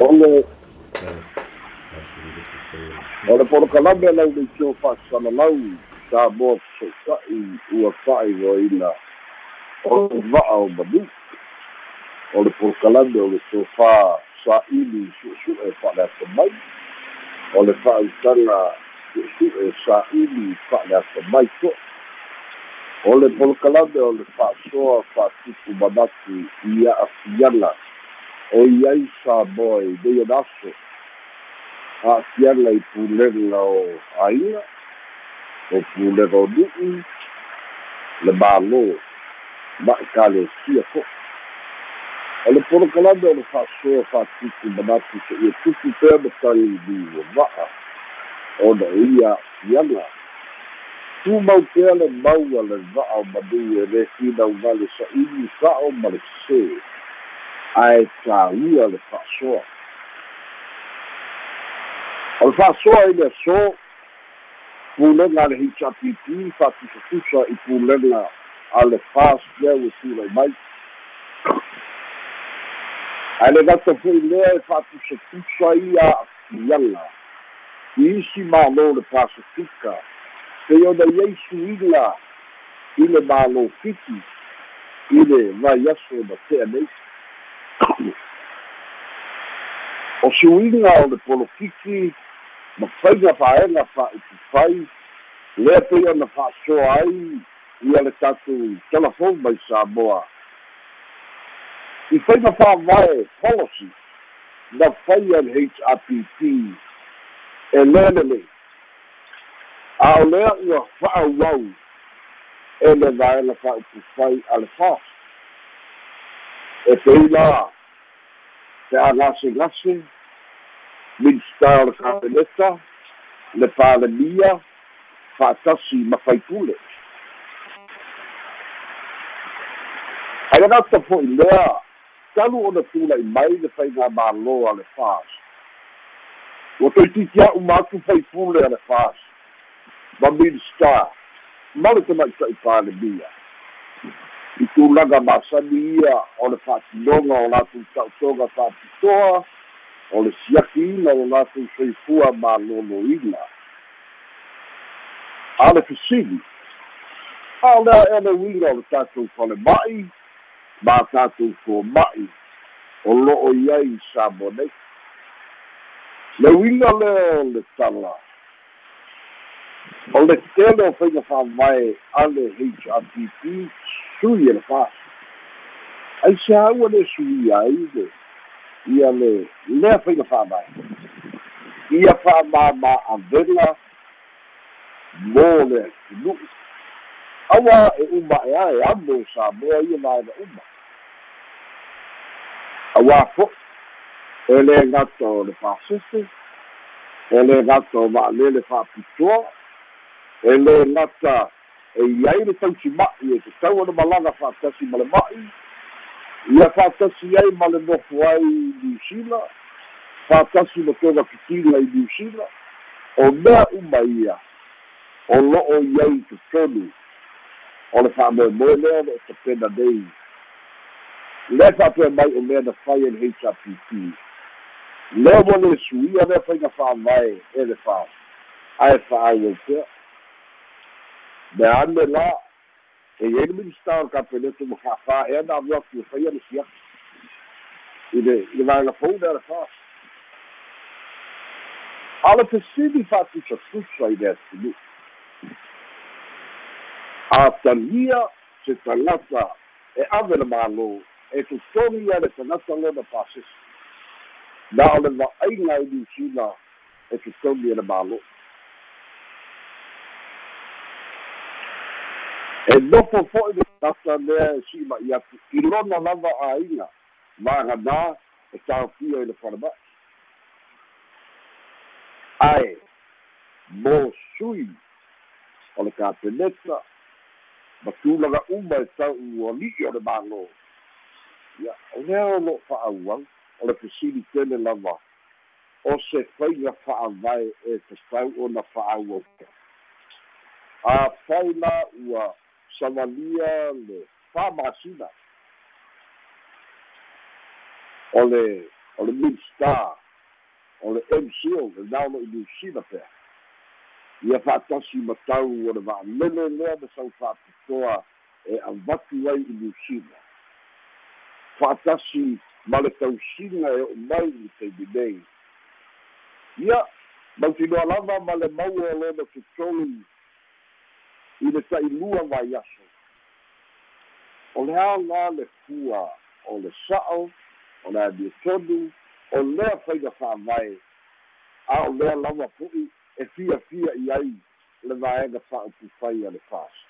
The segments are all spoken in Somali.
ole o le polokalame lau le tio fa'asalalau sa mo so'ita'i ua fa'aigoina o le va'a o manu o le polokalame o le sofā sa'ili su'esu'e fa'aleata mai o le fa'autaga su'esu'e sa'ili fa'aleata mai fo'i o le polokalame o le fa'asoa fa'atupu manatu i iai sa moa i nei ana aso a'afiaga i pulega o aiga o pulega o nu'u le mālō ma ekalesia fo'i o le polokalame o le fa'asoa fa'atupu manatu se'ia tupu pea matai li ua va'a ona o ia a'afiaga tumau pea le maua le va'a o manu e lē sa'ili sa'o ma le sesē ae tāua le fa'asoa o le fa'asoa i le aso pulega le hpp fa'atusafusa i pulega a le fas lea ua tulai mai ae le gata fo'i lea e fa'atusafusa ia a'afiaga i isi mālō le pasifika pei ona iai suiga i le mālō fiti i le vai aso na tea nei o suiga o le polokiki ma faiga faega fa'aupufai lea pei ona fa'asoa ai ia le tatou telefon mai samoa. I faiga fa'avae policy na faia le hrpp e lē lelei a o lea ua fa'auau e le vaega fa'aupufai a le fas e pei la te agasegase minista o le palemia fa'atasi ma faipule ae agata fo'i lea talu ona tula'i mai le faiga mālō a le fas ua toitiiti a'u ma atu faipule a le fas ma minista ma le tamaita'i palemia i tulaga masani ia o le fa'atinoga o latou ta'utoga. Fa'apitoa o le siakiina o latou soifua malōlōina a le fesili a o le uiga o le tatou falema'i ma tatou foma'i o lo'o i ai sa mo nei le uiga lea o le tala. O le tele o faiga fa'avae a le hrpp sui e le fas ai se aua le suia ai le ia le lea faiga fa'avae ia fa'amāmā avela mo le atunu'u aua e uma e ae amo sa moa ia vaena uma. Auā fo'i e lē gata o le pasese e lē gata o ma'alele fa'apitoa e lē gata e iai le tausima'i e tatau ona malaga fa'atasi ma le ma'i. Ia fa'atasi ai ma le nofo ai niusila fa'atasi ma toga kitila i niusila o mea uma ia o lo'o i ai totonu o le fa'amoemoe lea le o tapena nei. Lea fa'apea mai o mea na fai e le hpp lea ua le suia lea faiga fa'avae e le fa ae fa'auau pea me ane la e iai le minista o le kapeneto ma fa'afā na ave atu e faia le siaki i le i le vaegafou lea le fa a le pesili fa'atusafusa i le atunu a talia se tagata e ave le mālō e totoni ia le tagata lona pasesi na o le va'aiga i niusila e totoni e le mālō e nofo fo'i le tagata lea e si'i ma'i atu i lona lava āiga vaganā e taofia i le falema'i ae mo sui o le kapeneta ma tulaga uma e tau ali'i o le mālō. Ia o lea o lo'o fa'auau o le fesili tele lava o se faiga fa'avae e tatau ona fa'auau a fai la ua savalia le fa'amasina o le o le midstar o le mco le naolo i niusila pea. Ia fa'atasi matau o le va'alele lea me sau fa'apitoa e avatu ai i niusila fa'atasi ma le tausiga e o'u mai i nei ia mautinoa lava ma le maua o lona totolu i le ta'ilua vai aso. O le aga le fua o le sa'o o le aniotonu o lea faiga fa'avae a o lea lava fo'i e fiafia i ai le vaega fa'aupufai a le fasi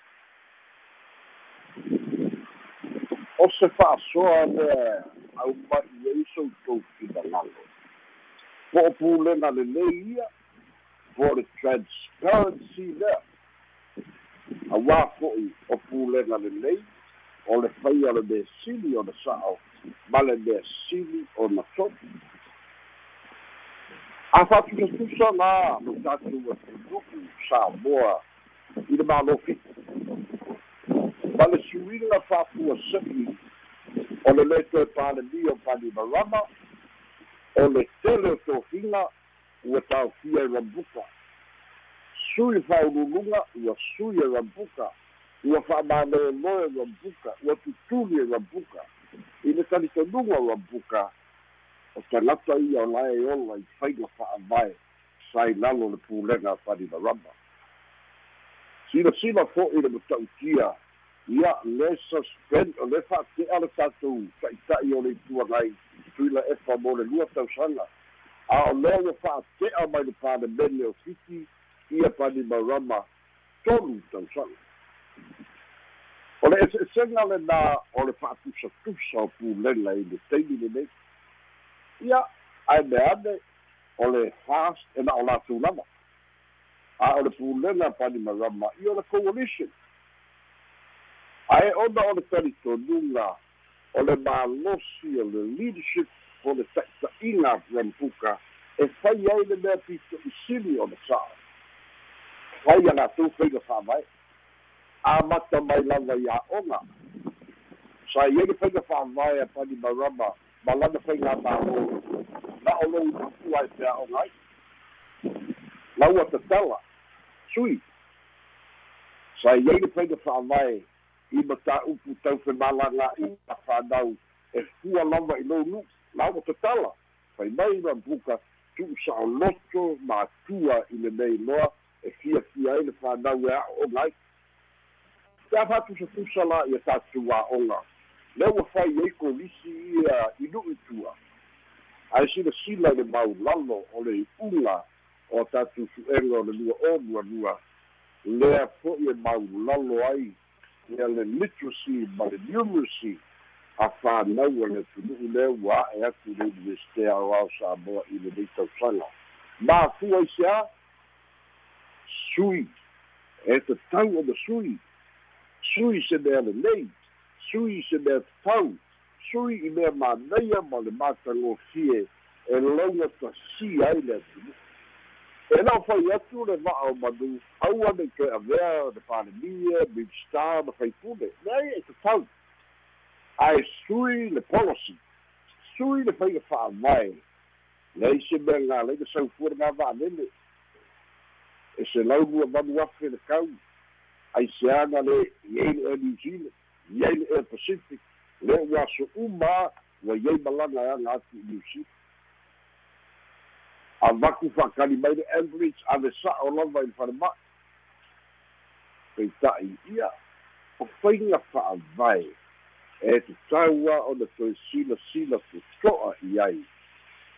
o se fa'asoa lea auma'i ai soutou finalalo po o pulega lelei ia po le transparency lea auā fo'i o pulega lelei o le faia le mea sili o le sa'o ma le mea sili o na topu a fa'atusatusa la lo tatou atunuku samoa i le malofi ma le suiga fa'apuase'i o le lē toe palemia o palimarama o le tele o tofiga ua taofia i rambuka sui fa'aululuga ua sui e rambuka ua fa'amāloeloe rambuka ua tutuli e rambuka i le talitonuga o rambuka o tagata ia o lae ola i faiga fa'avae sailalo le pulega palimarama silasila fo'i le mata'utia ia le suspend o le fa'ate'a le tatou ta'ita'i o le ituagai tuila efa mo le lua tausaga. A o lea ua fa'ate'a mai le palemene o fiti ia palimarama tolu tausaga o le ese'esega lenā o le fa'atusatusa o pulega i le taimi lenei ia ae meane o le fast e na o latou lava a o le pulega palimarama i o le coalition ae ona o le talitonuga o le malosi o le leadership o le ta'ita'iga rampuka e fai ai le mea pito'isili o le sa'a fai a latou faiga fa'avae amata mai lava i a'oga sai ai le faiga fa'avae a pani marama ma lana faiga mālo na o lou tupu ai pe a'oga ai. Laua tatala sui. Sai ai le faiga fa'avae i mataupu tau femalagai a fanau e fua lava i lou nu'u laua tatala fai mai ma buka tu'u sa'oloto matua i lenei loa e fiafia ai le fanau e a'oga ai afa'atusafusa la ia tatou a'oga lea ua fai ai kolisi ia i nu'u tua ae silasila i le maulalo o le i'uga o tatou su'ega o le lua o lualua lea fo'i e maulalo ai ia le literacy ma le numeracy a fanau a le tunu'u lea ua a'e atu le universite aoao samoa i le nei tausaga mafua i se a sui. E tatau ona sui. Sui se mea lelei sui se mea tatau sui i mea manaia ma le matagofie e lauga tasia ai le atunu'u e lao fai atu le va'a o manu aua nei toe avea le palemia midstar ma faipule leai e tatau ae sui le policy. Sui le faiga fa'avae leai se mea galega saufua le gava'alele e se lau lua manu afe le kau aiseaga le iai le air new zealand iai le air pacific le ua so uma ua iai malaga aga atu i new zealand. Avaku fa'akali mai le average a le sa'o lava i le falema'i peita'i ia o faiga fa'avae e tatau a ona toe silasila toto'a i ai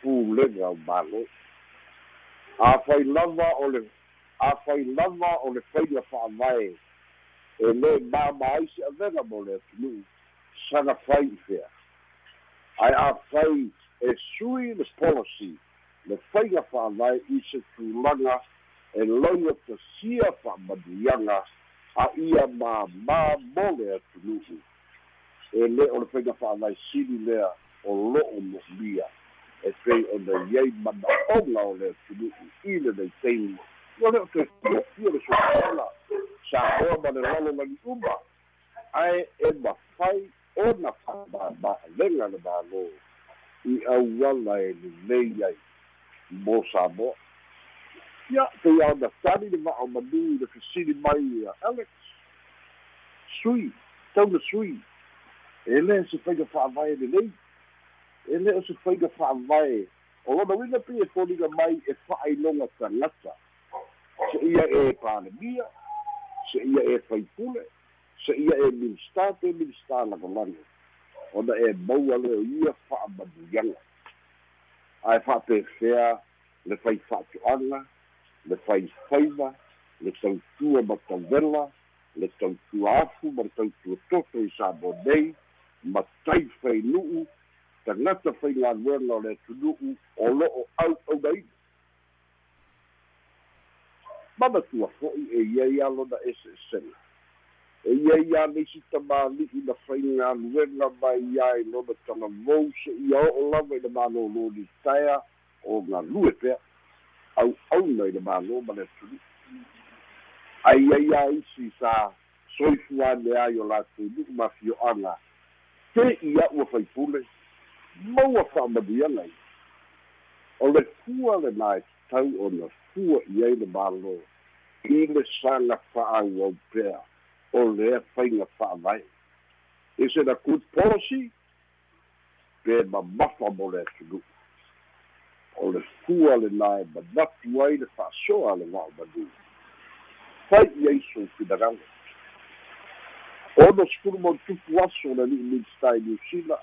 pulega o malo. Afai lava o le afai lava o le faiga fa'avae e lē māmā ai se avega mo le atunu'u saga fai i fea ae afai e sui le policy le faiga fa'avae i se tulaga e lauga tasia fa'amanuiaga a ia māmā mo le atunu'u e lē o le faiga fa'avae sili lea o lo'o mo'ulia e pei ona iai manaʻoga o le atunu'u i lenei taimi ua le o te fiafia le soaala sa oa ma le lalo lagi uma ae e mafai ona fa'amāma'alega le mālō i auala e lelei ai mo samoa ia pei ao na tali le va'o manu i le fesili mai ia alex sui tauna sui e lē se faiga fa'avae lelei e lē o se faiga fa'avae o lona uiga e foliga mai e fa'ailoga talata se'ia e palemia se'ia e faipule se'ia e minista pe minista lagolago ona e maua le o ia fa'amanuiaga ae fa'apefea le fai fa'atu'aga le faifaiva le tautua ma tauvela le tautua afu ma le tautua toto i sa mo nei ma tai fainu'u tagata faigaluega o le atunu'u o lo'o au aunaina manatua fo'i e iai alona ese esela e iai ia nisi tamāli'i na faigaluega mai ia i lona talavou se'ia o'o lava i le malōlō taea o galue pea. Au'auna i le mālō ma le atunu'u aia ia isi sa soifu ane ai o latou nu'u mafio'aga te ia ua faipule maua fa'amanuiaga i o le fua lenā e tatau ona fua i ai le mālō i le saga fa'auau pea o lea faiga fa'avae is it a good policy pe mamafa mo le atunu'u o le fua lenā e manatu ai le fa'asoa le va'o manu. Fai i ai soufinagali ono sepulu mo le tupu aso le ali'i minista i niusila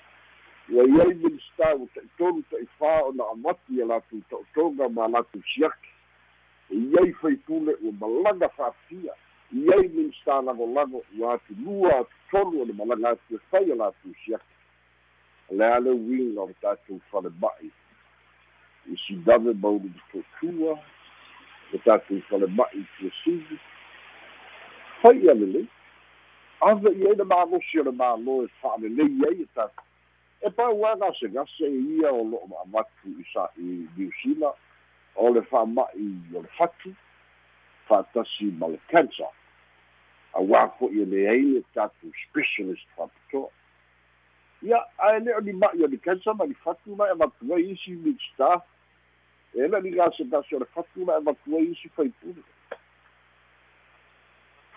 ua iai minista ua ta'itolu ta'ifā ona amati a latou to'otoga ma latou siaki iai faipule ua malaga fa'apia iai minista lagolago ua atulua atutolu o le malaga atu e fai a latou siaki le uiga o le tatou falema'i i sidave maulu tutua le tatou falema'i tuasivi fai a lelei ave i ai le magosi o le mālō e fa'alelei ai e tatu e pau aga gasegase e ia o lo'o ma'amatu i sa i niusila o le fa'ama'i o le fatu fa'atasi ma le cancer. Auā fo'i e leai le tatou specialist fa'apitoa ia ae lē o o le cancer ma ni fatu ma e matu ai isi mixta e le ni gasegase o le fatu ma e matu ai isi faipule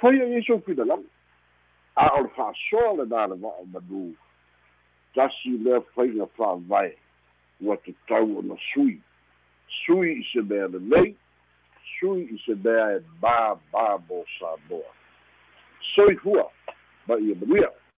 fai ai so finalaga a o le fa'asoa lenā le va'o manu. Tasi lea faiga fa'avae ua tatau ona sui sui i se mea lelei sui i se mea e māmā mo samoa ma ia manuia